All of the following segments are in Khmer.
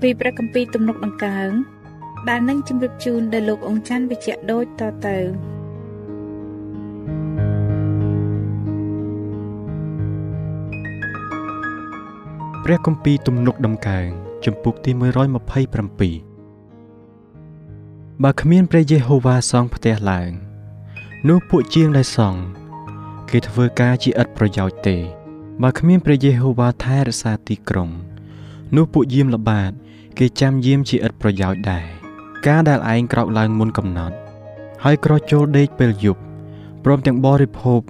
ពីព្រះគម្ពីរទំនុកដង្កើងដែលនឹងជម្រាបជូនដល់លោកអង្គច័ន្ទវិជ្ជៈដូចតទៅព្រះគម្ពីរទំនុកដំកើងជំពូកទី127បើគ្មានព្រះយេហូវ៉ាសង់ផ្ទះឡើងនោះពួកជាងដែលសង់គេធ្វើការជាឥតប្រយោជន៍ទេ បើគ្មានព្រះយេហូវ៉ាថែរក្សាទីក្រុងនោះពួកយាមល្បាត គេចាំយាមជាឥតប្រយោជន៍ដែរការដែលឯងក្រោកឡើងមុនកំណត់ ហើយក្រោកចូលដេកពេលយប់ព្រមទាំងបរិភោគ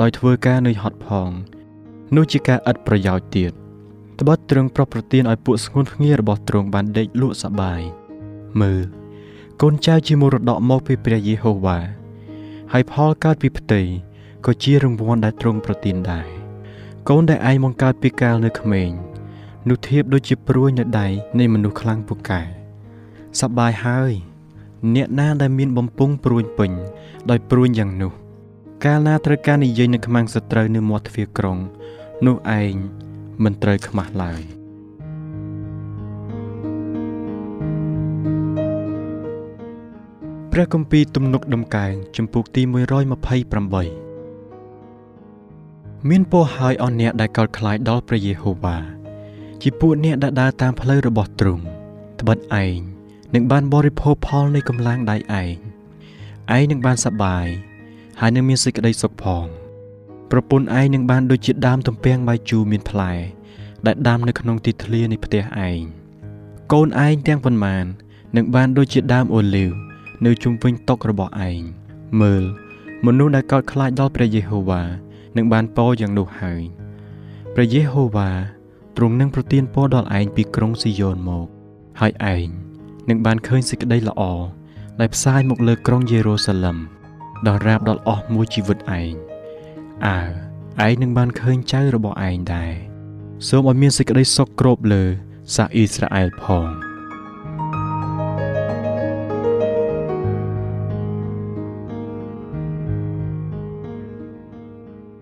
ដោយធ្វើការនឿយហត់ផងនោះជាការឥតប្រយោជន៍ទៀតត្បិតទ្រង់ប្រប្រទានឲ្យពួកស្ងួនភ្ងារបស់ទ្រង់បានដេកលក់សបាយមើលកូនចៅជាមរតកមកពីព្រះយេហូវ៉ាហើយផលកើតពីផ្ទៃក៏ជារង្វាន់ដែលទ្រង់ប្រទានដែរកូនដែលឯងមកកើតពីកាលនៅក្មេង នោះធៀបដូចជាព្រួយនៅដៃនៃមនុស្សខ្លាំងពូកែសប្បាយហើយ អ្នកណាដែលមានបំពង់ព្រួយពេញដោយព្រួយយ៉ាងនោះ កាលណាត្រូវការនិយាយនឹងខ្មាំងសត្រូវនៅមាត់ទ្វារក្រុង នោះឯងមិនត្រូវខ្មាស់ឡើយព្រះគម្ពីរទំនុកដំកើងជំពូកទី128មានពរហើយអស់អ្នកដែលកោតខ្លាចដល់ព្រះយេហូវ៉ា ជាពួកអ្នកដែលដើរតាមផ្លូវរបស់ទ្រង់ត្បិតឯងនឹងបានបរិភោគផលនៃកម្លាំងដៃឯងឯងនឹងបានសប្បាយហើយនឹងមានសេចក្តីសុខផងប្រពន្ធឯងនឹងបានដូចជាដើមទំពាំងបាយជូរមានផ្លែដែលដាំនៅក្នុងទីធ្លានៃផ្ទះឯងកូនឯងទាំងប៉ុន្មាននឹងបានដូចជាដើមអូលីវនៅជុំវិញតុរបស់ឯងមើលមនុស្សដែលកោតខ្លាចដល់ព្រះយេហូវ៉ានឹងបានពរយ៉ាងនោះហើយព្រះយេហូវ៉ា ទ្រង់នឹងប្រទានពរដល់ឯងពីក្រុងស៊ីយ៉ូនមក ហើយឯងនឹងបានឃើញសេចក្តីល្អដែលផ្សាយមកលើក្រុងយេរូសាឡឹមដល់រាបដល់អស់មួយជីវិតឯងអើឯងនឹងបានឃើញចៅរបស់ឯងដែរសូមឲ្យមានសេចក្តីសុខគ្របលើសាសអ៊ីស្រាអែលផង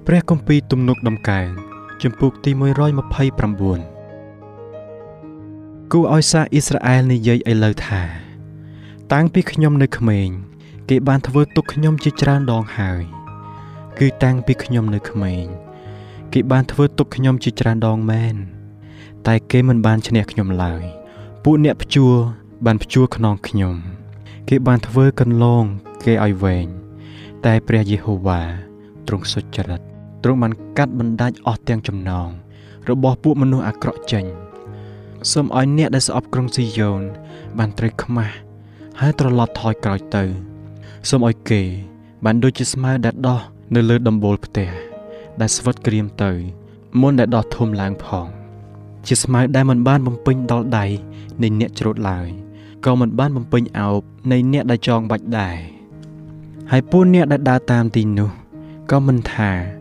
ព្រះគម្ពីរទំនុកដំកើង ជំពូកទី129គូឲ្យសាអ៊ីស្រាអែលនិយាយឥឡូវថា តាំងពីខ្ញុំនៅក្មេង គេបានធ្វើទុកខ្ញុំជាច្រើនដងហើយ គឺតាំងពីខ្ញុំនៅក្មេង គេបានធ្វើទុកខ្ញុំជាច្រើនដងមែន តែគេមិនបានឈ្នះខ្ញុំឡើយ ពួកអ្នកព្យួរបានព្យួរខ្នងខ្ញុំ គេបានធ្វើកន្លងគេឲ្យវែងតែព្រះយេហូវ៉ាទ្រង់សុចរិត ទ្រង់បានកាត់បណ្ដាច់អស់ទាំងចំណង របស់ពួកមនុស្សអាក្រក់ចេញសូមឲ្យអ្នកដែលស្អប់ក្រុងស៊ីយ៉ូនបានត្រូវខ្មាស់ហើយត្រឡប់ថយក្រោយទៅសូមឲ្យគេ បានដូចជាស្មៅដែលដោះនៅលើដំបូលផ្ទះដែលស្វិតក្រៀមទៅមុនដែលដោះធំឡើងផង ជាស្មៅដែលមិនបានបំពេញដល់ដៃនៃអ្នកច្រូតឡើយក៏មិនបានបំពេញអោបនៃអ្នកដែលចងបាច់ដែរហើយពួកអ្នកដែលដើរតាមទីនោះក៏មិនថា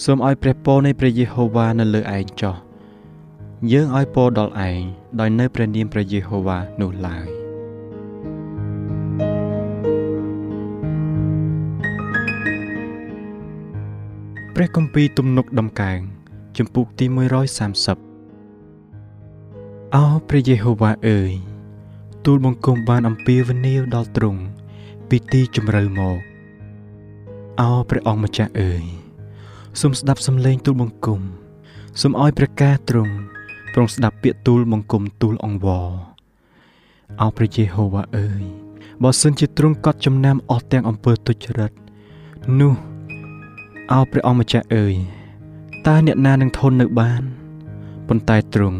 សូមឲ្យព្រះពរនៃព្រះយេហូវ៉ានៅលើឯងចុះយើងឲ្យពរដល់ឯងដោយនៅព្រះនាមព្រះយេហូវ៉ានោះឡើយព្រះគម្ពីរទំនុកដំកើងជំពូកទី130អោព្រះយេហូវ៉ាអើយទូលបង្គំបានអំពាវនាវដល់ទ្រង់ពីទីជម្រៅមកអោព្រះអង្គម្ចាស់អើយ សូមស្ដាប់សំឡេងទូលបង្គំសូមឲ្យព្រះការទ្រង់ទ្រង់ស្ដាប់ពាក្យទូលបង្គំទូលអង្វរអោព្រះយេហូវ៉ាអើយបើសិនជាទ្រង់កត់ចំណាំអស់ទាំងអំពើទុច្ចរិតនោះអោព្រះអង្គម្ចាស់អើយតើអ្នកណានឹងធន់នៅបានប៉ុន្តែទ្រង់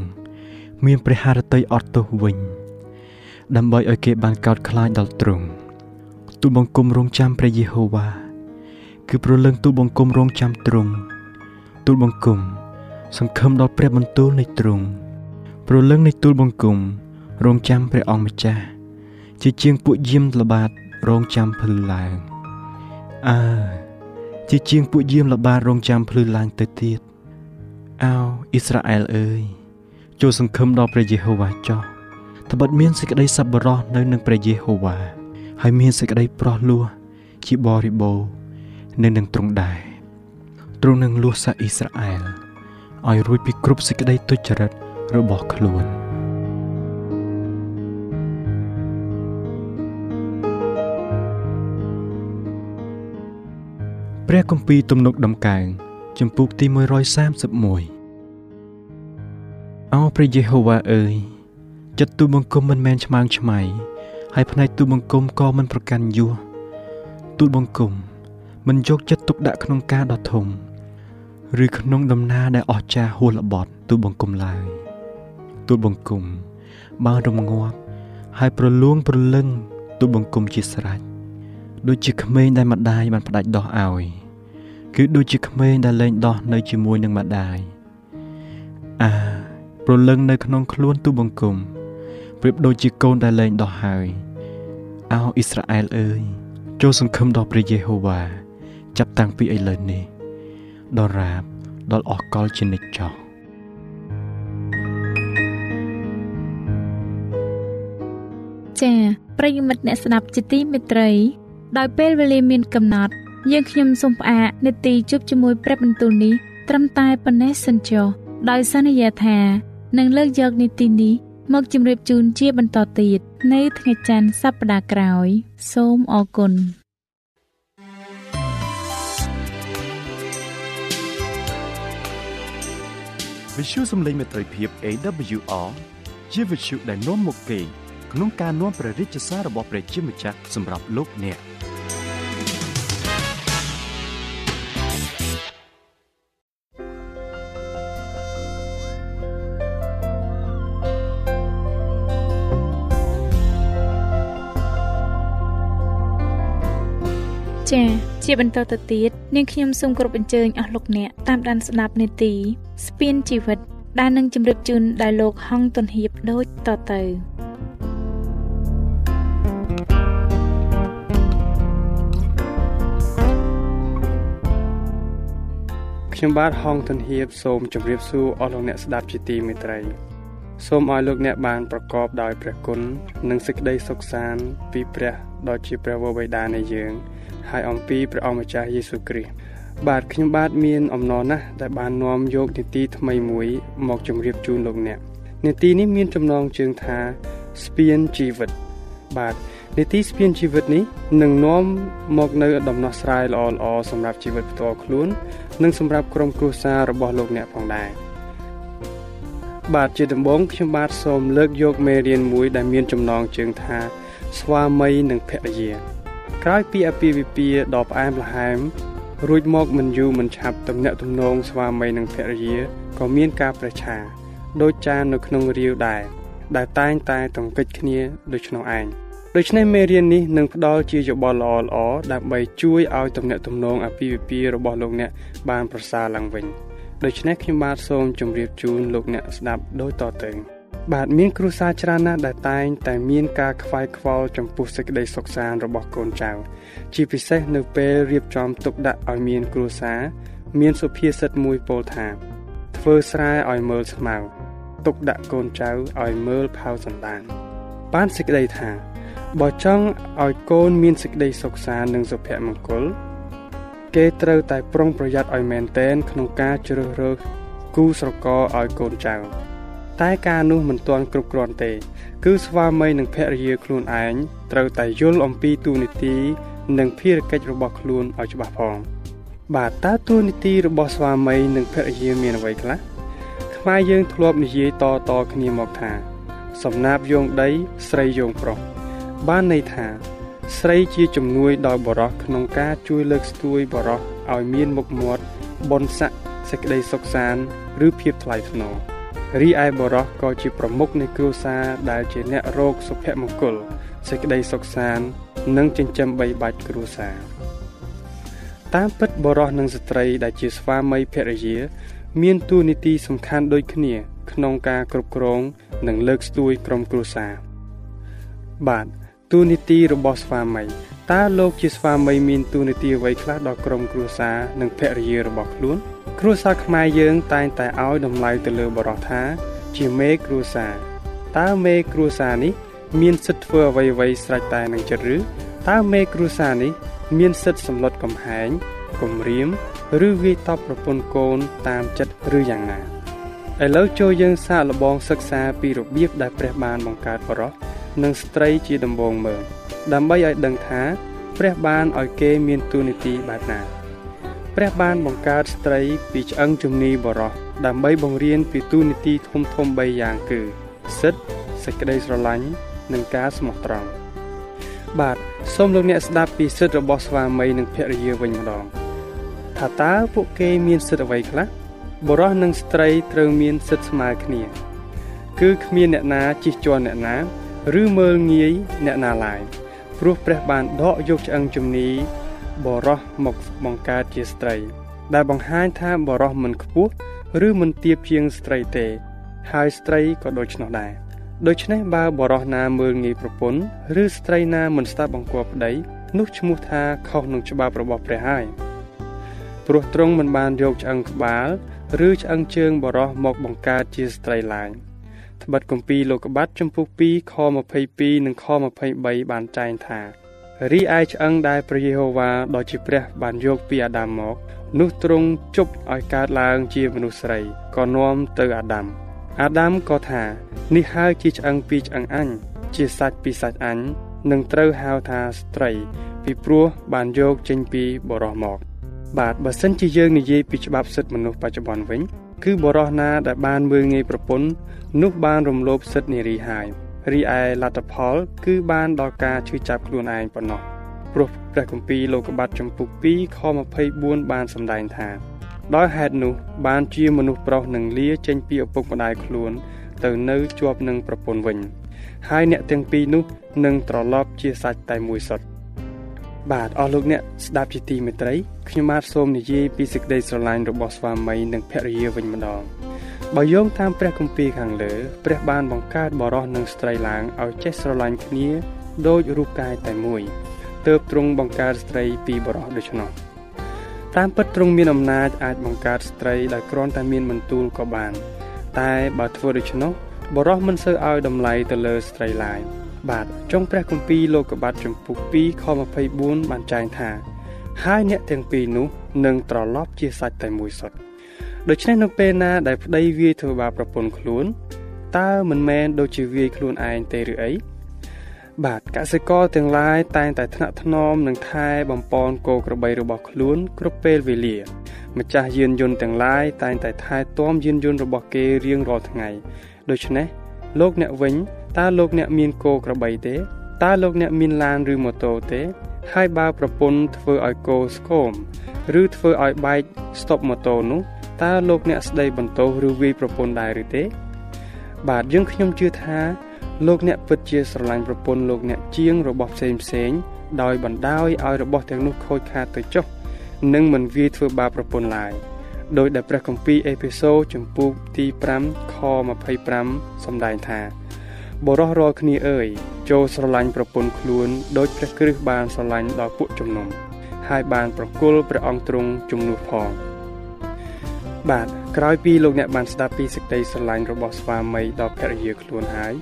មានព្រះハរតីអត់ទោសវិញ ដើម្បីឲ្យគេបានកោតខ្លាចដល់ទ្រង់ទូលបង្គំរងចាំព្រះយេហូវ៉ា គឺប្រលឹងទូលបង្គំរងចាំទ្រង់ទូលបង្គំ សង្ឃឹមដល់ព្រះបន្ទូលនៃទ្រង់ប្រលឹងនៃទូលបង្គំរងចាំព្រះអង្គម្ចាស់ជាជាងពួកយាមល្បាតរងចាំភ្លឺឡើងអើជាជាងពួកយាមល្បាតរងចាំភ្លឺឡើងទៅទៀតអោអ៊ីស្រាអែលអើយចូលសង្ឃឹមដល់ព្រះយេហូវ៉ាចុះត្បិតមានសេចក្តីសប្បុរសនៅនឹងព្រះយេហូវ៉ាហើយមានសេចក្តីប្រោះលោះជាបរិបូរ នៅនឹងទ្រង់ដែរទ្រង់នឹងលួសសាអ៊ីស្រាអែលឲ្យរួចពីគ្រប់សេចក្តីទុច្ចរិតរបស់ខ្លួនព្រះគម្ពីរទំនុកដំកើងជំពូកទី131អោព្រះយេហូវ៉ាអើយចិត្តទូបង្គំមិនមែនឆ្មើងឆ្មៃហើយផ្នែកទូបង្គំក៏មិនប្រកាន់យោះទូលបង្គំ មិនយកចិត្តទុកដាក់ក្នុងការដ៏ធំឬក្នុងដំណើរដែលអស្ចារ្យហួសល្បត់ទូលបង្គំឡើយទូលបង្គំបានរំងាប់ហើយប្រលួងប្រលឹងទូលបង្គំជាស្រេចដូចជាក្មេងដែលម្ដាយបានផ្ដាច់ដោះឲ្យគឺដូចជាក្មេងដែលលែងដោះនៅជាមួយនឹងម្ដាយអាប្រលឹងនៅក្នុងខ្លួនទូលបង្គំប្រៀបដូចជាកូនដែលលែងដោះហើយអោអ៊ីស្រាអែលអើយចូលសង្ឃឹមដល់ព្រះយេហូវ៉ា ចាប់តាំងពីឥឡូវនេះដល់រាបដល់អស់កលជានិច្ចចោះចា៎ប្រិយមិត្តអ្នកស្ដាប់ជាទីមេត្រី ដោយពេលវេលាមានកំណត់ យើងខ្ញុំសូមផ្អាកនាទីជប់ជាមួយព្រឹបបន្ទូលនេះត្រឹមតែប៉ុណ្ណេះសិនចុះដោយសន្យាថានឹងលើកយកនាទីនេះមកជម្រាបជូនជាបន្តទៀតនៅថ្ងៃច័ន្ទសប្តាហ៍ក្រោយ សូមអរគុណ វិទ្យុសំឡេងមេត្រីភាព AWR ជាវិទ្យុដែលនាំមកពីក្នុងការនាំព្រះរាជសាររបស់ព្រះជាម្ចាស់សម្រាប់លោកអ្នកចា៎ ជាបន្តទៅទៀតនាងខ្ញុំសូមគោរពអញ្ជើញអស់លោកអ្នកតាមដានស្ដាប់នេតិស្ពានជីវិត ដែលនឹងជម្រាបជូនដល់លោកហងទុនហៀបដូចតទៅខ្ញុំបាទហងទុនហៀបសូមជម្រាបសួរអស់លោកអ្នកស្ដាប់ជាទីមេត្រីសូមឲ្យលោកអ្នកបានប្រកបដោយព្រះគុណនិងសេចក្តីសុខសាន្តពីព្រះដ៏ជាព្រះវរបិតានៃយើង ហើយអំពីព្រះអង្គម្ចាស់យេស៊ូវគ្រីស្ទបាទខ្ញុំបាទមានអំណរណាស់ដែលបាននាំយកនីតិថ្មីមួយ មកជម្រាបជូនលោកអ្នកនីតិនេះមានចំណងជើងថាស្ពានជីវិត បាទនីតិស្ពានជីវិតនេះនឹងនាំមកនៅដំណោះស្រាយល្អៗសម្រាប់ជីវិតផ្ទាល់ខ្លួន និងសម្រាប់ក្រុមគ្រួសាររបស់លោកអ្នកផងដែរបាទជាដំបូងខ្ញុំបាទសូមលើកយកមេរៀនមួយដែលមានចំណងជើងថា ស្វាមីនិងភរិយា ក្រោយពីអាពាហ៍ពិពាហ៍ដ៏ផ្អែមល្ហែមរួចមកមិនយូរមិនឆាប់ទំនាក់ទំនងស្វាមីនិងភរិយាក៏មានការប្រឆាដូចចាននៅក្នុងរាវដែរដែលតែងតែតង្កិចគ្នាដូច្នោះឯងដូច្នេះមេរៀននេះនឹងផ្ដល់ជាយោបល់ល្អៗដើម្បីជួយឲ្យទំនាក់ទំនងអាពាហ៍ពិពាហ៍របស់លោកអ្នកបានប្រសើរឡើងវិញដូច្នេះខ្ញុំបាទសូមជម្រាបជូនលោកអ្នកស្ដាប់ដូចតទៅ បាទមានគ្រួសារច្រើនណាស់ដែលតែងតែមានការខ្វាយខ្វល់ចំពោះសេចក្តីសុខសាន្តរបស់កូនចៅ ជាពិសេសនៅពេលរៀបចំទុកដាក់ឲ្យមានគ្រួសារមានសុភាសិតមួយពោលថាធ្វើស្រែឲ្យមើលស្មៅទុកដាក់កូនចៅឲ្យមើលផៅសន្តាន បានសេចក្តីថាបើចង់ឲ្យកូនមានសេចក្តីសុខសាន្តនិងសុភមង្គល គេត្រូវតែប្រុងប្រយ័ត្នឲ្យមែនទែនក្នុងការជ្រើសរើសគូស្រករឲ្យកូនចៅ តែការនោះមិនទាន់គ្រប់គ្រាន់ទេ គឺស្វាមីនិងភរិយាខ្លួនឯងត្រូវតែយល់អំពីទូនីតិនិងភារកិច្ចរបស់ខ្លួនឲ្យច្បាស់ផង បាទតើទូនីតិរបស់ស្វាមីនិងភរិយាមានអ្វីខ្លះខ្មែរយើងធ្លាប់និយាយតតគ្នាមកថា សំណាបយោងដីស្រីយោងប្រុសបានន័យថា ស្រីជាជំនួយដល់បរោះក្នុងការជួយលើកស្ទួយបរោះឲ្យមានមុខមាត់បនស័កសេចក្តីសុខសាន្តឬភាពថ្លៃថ្នូរ រីឯបរោះក៏ជាប្រមុខនៃគ្រួសារដែលជាអ្នករោគសុភមង្គលសេចក្តីសុខសាន្តនិងចិញ្ចឹមបីបាច់គ្រួសារតាមពិតបរោះនិងស្ត្រីដែលជាស្វាមីភរិយា មានតួនាទីសំខាន់ដូចគ្នា ក្នុងការគ្រប់គ្រង និងលើកស្ទួយក្រុមគ្រួសារបាទតួនាទីរបស់ស្វាមីតើលោកជាស្វាមីមានតួនាទីអ្វីខ្លះដល់ក្រុមគ្រួសារនិងភរិយារបស់ខ្លួន គ្រួសារខ្មែរយើងតែងតែឲ្យតម្លៃទៅលើបរិះថា ជាមេគ្រួសារតើមេគ្រួសារនេះ មានសិទ្ធិធ្វើអ្វីអ្វីស្រេចតែនឹងចិត្តឬតើមេគ្រួសារនេះ មានសិទ្ធិសម្លុតកំហែងគំរាម ឬវាយតប់ប្រពន្ធកូនតាមចិត្តឬយ៉ាងណាឥឡូវចូលយើងសាកល្បងសិក្សាពីរបៀបដែលព្រះបានបង្កើតបរិះនិងស្ត្រីជាដំបូងមើលដើម្បីឲ្យដឹងថា ព្រះបានឲ្យគេមានទូនីតិបែបណា ព្រះបានបង្កើតស្ត្រីពីឆ្អឹងជំនីបរោះដើម្បីបង្រៀនពីទូនីតិធំធំ3យ៉ាងគឺសិទ្ធសេចក្តីស្រឡាញ់និងការស្មោះត្រង់បាទសូមលោកអ្នកស្ដាប់ពីសិទ្ធិរបស់ស្វាមីនិងភរិយាវិញម្ដងថាតើពួកគេមានសិទ្ធិអ្វីខ្លះបរោះនិងស្ត្រីត្រូវមានសិទ្ធិស្មើគ្នា គឺគ្មានអ្នកណាជិះជាន់អ្នកណា ឬមើលងាយអ្នកណាឡើយព្រោះព្រះបានដកយកឆ្អឹងជំនី បរោះមកបង្កើតជាស្ត្រី ដែលបង្ហាញថាបរោះមិនខ្ពស់ឬមិនទាបជាងស្ត្រីទេ ហើយស្ត្រីក៏ដូច្នោះដែរដូច្នេះបើបរោះណាមើលងាយប្រពន្ធឬស្ត្រីណាមិនស្ដាប់បង្គាប់ប្តីនោះឈ្មោះថាខុសនឹងច្បាប់របស់ព្រះហើយព្រោះទ្រង់មិនបានយកឆ្អឹងក្បាល ឬឆ្អឹងជើងបរោះមកបង្កើតជាស្ត្រីឡើយត្បិតគម្ពីរលោកុបាតចំពុះ2ខ22និងខ23បានចែងថា រីឯឆ្អឹងដែលព្រះយេហូវ៉ាដ៏ជាព្រះ បានយកពីអាដាមមក នោះទ្រង់ជប់ឲ្យកើតឡើងជាមនុស្សស្រីក៏នាំទៅអាដាមអាដាមក៏ថានេះហើយជាឆ្អឹងពីឆ្អឹងអញជាសាច់ពីសាច់អញនឹងត្រូវហៅថាស្ត្រី ពីព្រោះបានយកចេញពីបរោះមក បាទបើសិនជាយើងនិយាយពីច្បាប់សិទ្ធិមនុស្សបច្ចុប្បន្នវិញ គឺបរោះណាដែលបានមើលងាយប្រពន្ធនោះបានរំលោភសិទ្ធិនារីហើយ រីឯលទ្ធផល គឺបានដល់ការឈឺចាប់ខ្លួនឯងប៉ុណ្ណោះព្រោះព្រះគម្ពីរលោកុបាតចំពុក2ខ24បានសម្ដែងថាដោយហេតុនោះបានជាមនុស្សប្រុសនឹងលាចេញពីឪពុកម្ដាយខ្លួន ទៅនៅជាប់នឹងប្រពន្ធវិញ ហើយអ្នកទាំងពីរនោះនឹងត្រឡប់ជាសាច់តែមួយសុទ្ធបាទអស់លោកអ្នកស្ដាប់ជាទីមេត្រីខ្ញុំបាទសូមនិយាយពីសេចក្តីស្រឡាញ់របស់ស្វាមីនិងភរិយាវិញម្ដង បើយោងតាមព្រះគម្ពីរខាងលើព្រះបានបង្កើតបរិសនិងស្ត្រីឡើងឲ្យចេះស្រឡាញ់គ្នាដោយរូបកាយតែមួយទើបទ្រង់បង្កើតស្ត្រីពីបរិសដូច្នោះតាមពិតទ្រង់មានអំណាចអាចបង្កើតស្ត្រីដោយគ្រាន់តែមានបន្ទូលក៏បាន តែបើធ្វើដូច្នោះបរិសមិនសូវឲ្យតម្លៃទៅលើស្ត្រីឡើយបាទចុងព្រះគម្ពីរលោកុបាតចំពុះ2ខ24បានចែងថា ហើយអ្នកទាំងពីរនោះនឹងត្រឡប់ជាសាច់តែមួយសុទ្ធ ដូច្នេះនៅពេលណាដែលប្តីវាយធ្វើបាបប្រពន្ធខ្លួនតើមិនមែនដូចជាវាយខ្លួនឯងទេឬអីបាទកសិករទាំងឡាយតែងតែថ្នាក់ថ្នមនឹងថែបំពន់គោក្របីរបស់ខ្លួនគ្រប់ពេលវេលា ម្ចាស់យានយន្តទាំងឡាយតែងតែថែទាំយានយន្តរបស់គេរៀងរាល់ថ្ងៃដូច្នេះលោកអ្នកវិញតើលោកអ្នកមានគោក្របីទេតើលោកអ្នកមានឡានឬម៉ូតូទេ ហើយបើប្រពន្ធធ្វើឲ្យគោស្គមឬធ្វើឲ្យបែកស្តុបម៉ូតូនោះ តើលោកអ្នកស្ដីបន្ទោសឬវាយប្រពន្ធដែរឬទេ បាទយើងខ្ញុំជឿថាលោកអ្នកពិតជាស្រឡាញ់ប្រពន្ធលោកអ្នកជាងរបស់ផ្សេងផ្សេងដោយបណ្ដោយឲ្យរបស់ទាំងនោះខូចខាតទៅចុះនិងមិនវាយធ្វើបាបប្រពន្ធឡើយដោយដែលព្រះគម្ពីរអេភេសូចំពុកទី5ខ25សម្ដែងថាបរោះរាល់គ្នាអើយចូលស្រឡាញ់ប្រពន្ធខ្លួនដោយព្រះគ្រិស្តបានស្រឡាញ់ដល់ពួកជំនុំហើយបានប្រគល់ព្រះអង្គទ្រង់ជំនួសផង បាទក្រោយពីលោកអ្នកបានស្ដាប់ពីសេចក្តីស្រឡាញ់របស់ស្វាមីដល់ភរិយាខ្លួនហើយ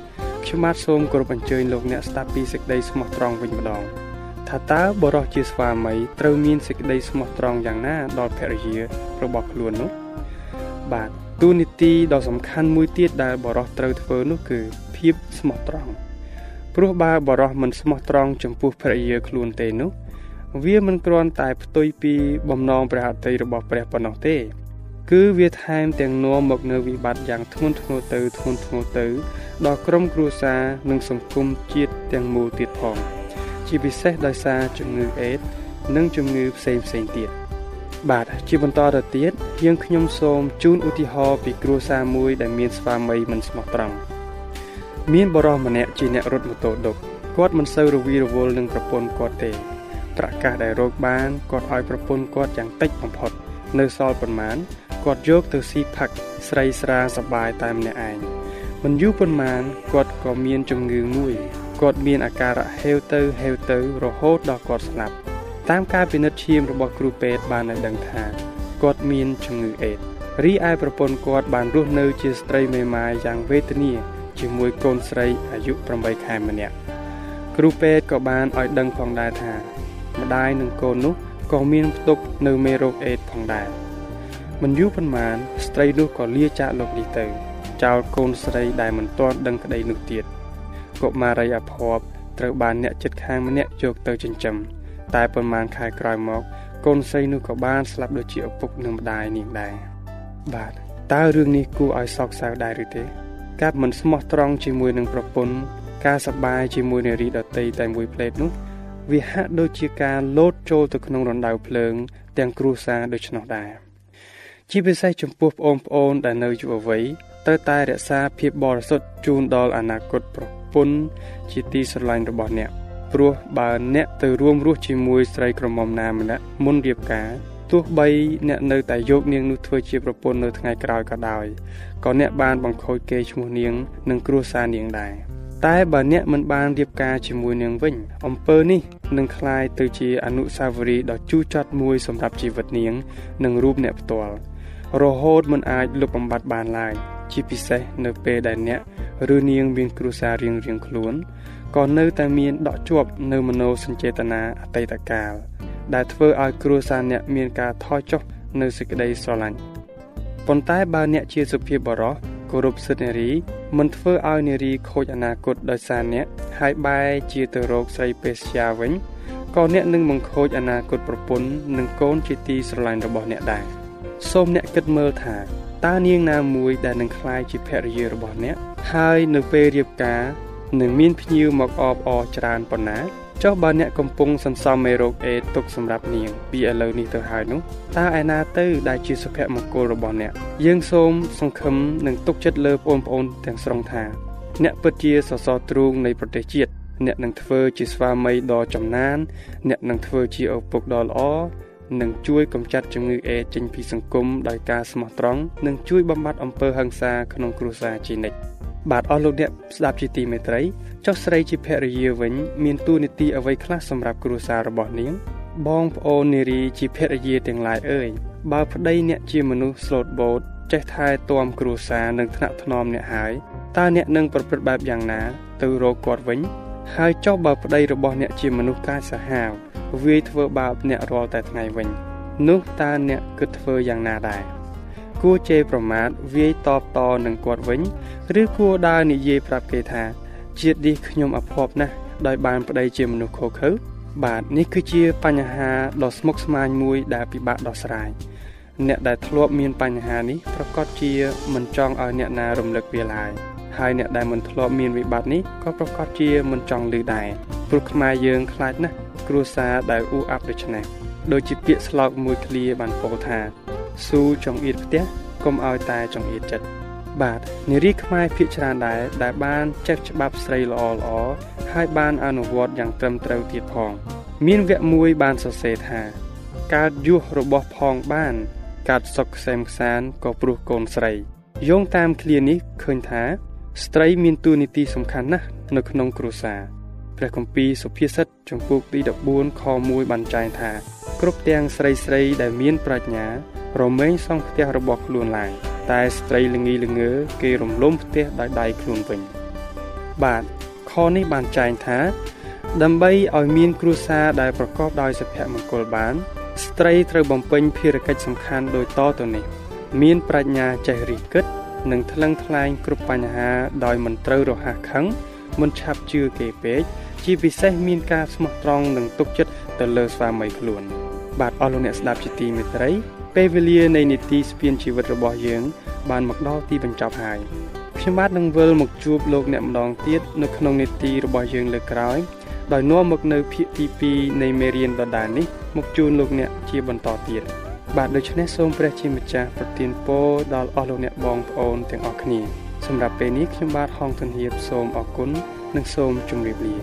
ខ្ញុំបាទសូមគោរពអញ្ជើញលោកអ្នកស្ដាប់ពីសេចក្តីស្មោះត្រង់វិញម្ដងថាតើបរិសុទ្ធជាស្វាមីត្រូវមានសេចក្តីស្មោះត្រង់យ៉ាងណាដល់ភរិយារបស់ខ្លួននោះបាទទូនីតិដ៏សំខាន់មួយទៀតដែលបរិសុទ្ធត្រូវធ្វើនោះគឺភាពស្មោះត្រង់ព្រោះបើបរិសុទ្ធមិនស្មោះត្រង់ចំពោះភរិយាខ្លួនទេនោះ វាមិនគ្រាន់តែផ្ទុយពីបំណងព្រះហត្ថីរបស់ព្រះប៉ុណ្ណោះទេ គឺវាថែមទាំងនាំមកនៅវិបត្តិយ៉ាងធ្ងន់ធ្ងរទៅធ្ងន់ធ្ងរទៅ ដល់ក្រុមគ្រួសារនិងសង្គមជាតិទាំងមូលទៀតផង ជាពិសេសដោយសារជំងឺអេដនិងជំងឺផ្សេងផ្សេងទៀតបាទជាបន្តទៅទៀតយើងខ្ញុំសូមជូនឧទាហរណ៍ពីគ្រួសារមួយដែលមានស្វាមីមិនស្មោះត្រង់មានបរិសម្នាក់ជាអ្នករត់ម៉ូតូដុបគាត់មិនសូវរវីរវល់នឹងប្រពន្ធគាត់ទេ ប្រកាសដែលរកបានគាត់ឲ្យប្រពន្ធគាត់យ៉ាងតិចបំផុត នៅសល់ប៉ុន្មាន គាត់យកទៅស៊ីផឹកស្រីស្រាសបាយតែម្នាក់ឯងមិនយូរប៉ុន្មានគាត់ក៏មានជំងឺមួយគាត់មានអាការៈហេវទៅហេវទៅរហូតដល់គាត់ស្លាប់តាមការពិនិត្យឈាមរបស់គ្រូពេទ្យបានឲ្យដឹងថាគាត់មានជំងឺអេដរីឯប្រពន្ធគាត់បានរស់នៅជាស្ត្រីមេម៉ាយយ៉ាងវេទនាជាមួយកូនស្រីអាយុ8ខែម្នាក់គ្រូពេទ្យក៏បានឲ្យដឹងផងដែរថាម្ដាយនិងកូននោះក៏មានផ្ទុកនៅមេរោគអេដផងដែរ មិនយូរប៉ុន្មានស្ត្រីនោះក៏លាចាកលោកនេះទៅ ចោលកូនស្រីដែលមិនទាន់ដឹងក្តីនោះទៀតកុមារីអភ័ព្វត្រូវបានអ្នកចិត្តខាងម្នាក់យកទៅចិញ្ចឹមតែប៉ុន្មានខែក្រោយមក កូនស្រីនោះក៏បានស្លាប់ដូចជាឪពុកនិងម្ដាយនាងដែរបាទតើរឿងនេះគួរឲ្យសោកសៅដែរឬទេ ការមិនស្មោះត្រង់ជាមួយនឹងប្រពន្ធការសប្បាយជាមួយនារីដតីតែមួយផ្លេតនោះវាហាក់ដូចជាការលោតចូលទៅក្នុងរណ្ដៅភ្លើង ទាំងគ្រួសារដូច្នោះដែរ ជាពិសេសចំពោះប្អូនប្អូនដែលនៅយុវវ័យត្រូវតែរក្សាភាពបរិសុទ្ធជូនដល់អនាគតប្រពន្ធជាទីស្រឡាញ់របស់អ្នកព្រោះបើអ្នកទៅរួមរស់ជាមួយស្រីក្រមុំណាម្នាក់មុនរៀបការទោះបីអ្នកនៅតែយកនាងនោះធ្វើជាប្រពន្ធនៅថ្ងៃក្រោយក៏ដោយក៏អ្នកបានបង្ខូចគេឈ្មោះនាងនិងគ្រួសារនាងដែរតែបើអ្នកមិនបានរៀបការជាមួយនាងវិញអំពើនេះនឹងคล้ายទៅជាអនុស្សាវរីយ៍ដ៏ជូរចត់មួយសម្រាប់ជីវិតនាង និងរូបអ្នកផ្ទាល់ រហូតមិនអាចលុបបំបាត់បានឡើយជាពិសេសនៅពេលដែលអ្នកឬនាងមានគ្រួសាររៀងរៀងខ្លួនក៏នៅតែមានដក់ជាប់នៅមโนសញ្ចេតនាអតីតកាល ដែលធ្វើឲ្យគ្រួសារអ្នកមានការថយចុះនៅសេចក្តីស្រឡាញ់ប៉ុន្តែបើអ្នកជាសុភាពបរោះគោរពសិទ្ធិនារីមិនធ្វើឲ្យនារីខូចអនាគតដោយសារអ្នកហើយបែរជាទៅរកស្រីពេស្យាវិញក៏អ្នកនឹងបង្ខូចអនាគតប្រពន្ធនិងកូនជាទីស្រឡាញ់របស់អ្នកដែរ សូមអ្នកគិតមើលថាតើនាងណាមួយដែលនឹងក្លាយជាភរិយារបស់អ្នក ហើយនៅពេលរៀបការនឹងមានភ្ញៀវមកអបអរច្រើនប៉ុណ្ណាចុះបើអ្នកកំពុងសន្សំមេរោគអេដទុកសម្រាប់នាង ពីឥឡូវនេះទៅហើយនោះតើឯណាទៅដែលជាសុភមង្គលរបស់អ្នក យើងសូមសង្ឃឹមនិងទុកចិត្តលើបងប្អូនទាំងស្រុងថាអ្នកពិតជាសសរទ្រូងនៃប្រទេសជាតិអ្នកនឹងធ្វើជាស្វាមីដ៏ចំណាន អ្នកនឹងធ្វើជាឪពុកដ៏ល្អ និងជួយកម្ចាត់ជំងឺអេដចេញពីសង្គមដោយការស្មោះត្រង់និងជួយបំបត្តិអំពើហិង្សាក្នុងគ្រួសារជានិច្ចបាទអស់លោកអ្នកស្ដាប់ជាទីមេត្រីចុះស្រីជាភរិយាវិញ មានទួនាទីអ្វីខ្លះសម្រាប់គ្រួសាររបស់នាង បងប្អូននារីជាភរិយាទាំងឡាយអើយបើប្តីអ្នកជាមនុស្សស្លូតបូតចេះថែទាំគ្រួសារនិងថ្នាក់ថ្នមអ្នកហើយតើអ្នកនឹងប្រព្រឹត្តបែបយ៉ាងណា ទៅរកគាត់វិញ ហើយចុះបើប្តីរបស់អ្នកជាមនុស្សកាចសាហាវ វាយធ្វើបាបអ្នករាល់តែថ្ងៃវិញ នោះតើអ្នកគិតធ្វើយ៉ាងណាដែរគួរជេរប្រមាថវាយតបតនឹងគាត់វិញ ឬគួរដើរនិយាយប្រាប់គេថា ជាតិនេះខ្ញុំអភ័ព្វណាស់ដោយបានប្តីជាមនុស្សខុសខើបាទនេះគឺជាបញ្ហាដ៏ស្មុគស្មាញមួយដែលពិបាកដោះស្រាយអ្នកដែលធ្លាប់មានបញ្ហានេះប្រកាសជាមិនចង់ឲ្យអ្នកណារំលឹកវាឡើយហើយអ្នកដែលមិនធ្លាប់មានវិបត្តិនេះក៏ប្រកាសជាមិនចង់ឮដែរព្រោះខ្មែរយើងខ្លាចណាស់ គ្រួសារដែលអ៊ូអាប់ដូច្នេះដូចជាពាក្យស្លោកមួយឃ្លាបានពោលថាស៊ូចង្អៀតផ្ទះកុំឲ្យតែចង្អៀតចិត្តបាទនារីខ្មែរភាគច្រើនដែរដែលបានចេះច្បាប់ស្រីល្អល្អហើយបានអនុវត្តយ៉ាងត្រឹមត្រូវទៀតផង មានវគ្គមួយបានសរសេរថាកើតយុះរបស់ផងបានកាត់សុកខ្សែមខ្សានក៏ព្រោះកូនស្រីយោងតាមឃ្លានេះឃើញថា ស្ត្រីមានតួនាទីសំខាន់ណាស់នៅក្នុងគ្រួសារ ព្រះគម្ពីរសុភាសិតចំពោះទី14ខ1បានចែងថា គ្រប់ទាំងស្រីស្រីដែលមានប្រាជ្ញា រមែងសង់ផ្ទះរបស់ខ្លួនឡើង តែស្ត្រីល្ងីល្ងើគេរំលំផ្ទះដោយដៃខ្លួនវិញ បាទខនេះបានចែងថា ដើម្បីឲ្យមានគ្រួសារដែលប្រកបដោយសុភមង្គលបាន ស្ត្រីត្រូវបំពេញភារកិច្ចសំខាន់ដូចតទៅនេះ មានប្រាជ្ញាចេះរិះគិតនិងថ្លឹងថ្លែងគ្រប់បញ្ហាដោយមិនត្រូវរហ័សខឹងមិនឆាប់ជឿគេពេក ជាពិសេសមានការស្មោះត្រង់និងទុកចិត្តទៅលើស្វាមីខ្លួន បាទអស់លោកអ្នកស្ដាប់ជាទីមេត្រី ពេលវេលានៃនីតិស្ពានជីវិតរបស់យើង បានមកដល់ទីបញ្ចប់ហើយខ្ញុំបាទនឹងវិលមកជួបលោកអ្នកម្ដងទៀតនៅក្នុងនីតិរបស់យើងលើកក្រោយដោយនាំមកនៅភាគទី2នៃមេរៀនដដែលនេះមកជូនលោកអ្នកជាបន្តទៀតបាទដូច្នេះសូមព្រះជាម្ចាស់ប្រទានពរដល់អស់លោកអ្នកបងប្អូនទាំងអស់គ្នាសម្រាប់ពេលនេះខ្ញុំបាទហងធនហៀបសូមអរគុណ និងសូមជម្រាបលា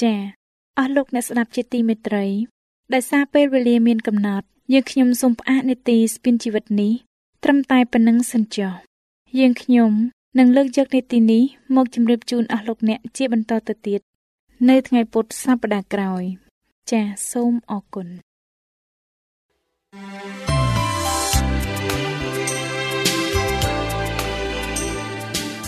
ចា៎អស់លោកអ្នកស្ដាប់ជាទីមេត្រីដោយសារពេលវេលាមានកំណត់យើងខ្ញុំសូមផ្អាកនេតិស្ពានជីវិតនេះត្រឹមតែប៉ុណ្្នឹងសិនចុះយើងខ្ញុំនឹងលើកយកនេតិនេះមកជម្រាបជូនអស់លោកអ្នកជាបន្តទៅទៀតនៅថ្ងៃពុធសប្តាហ៍ក្រោយ ចាសសូមអរគុណ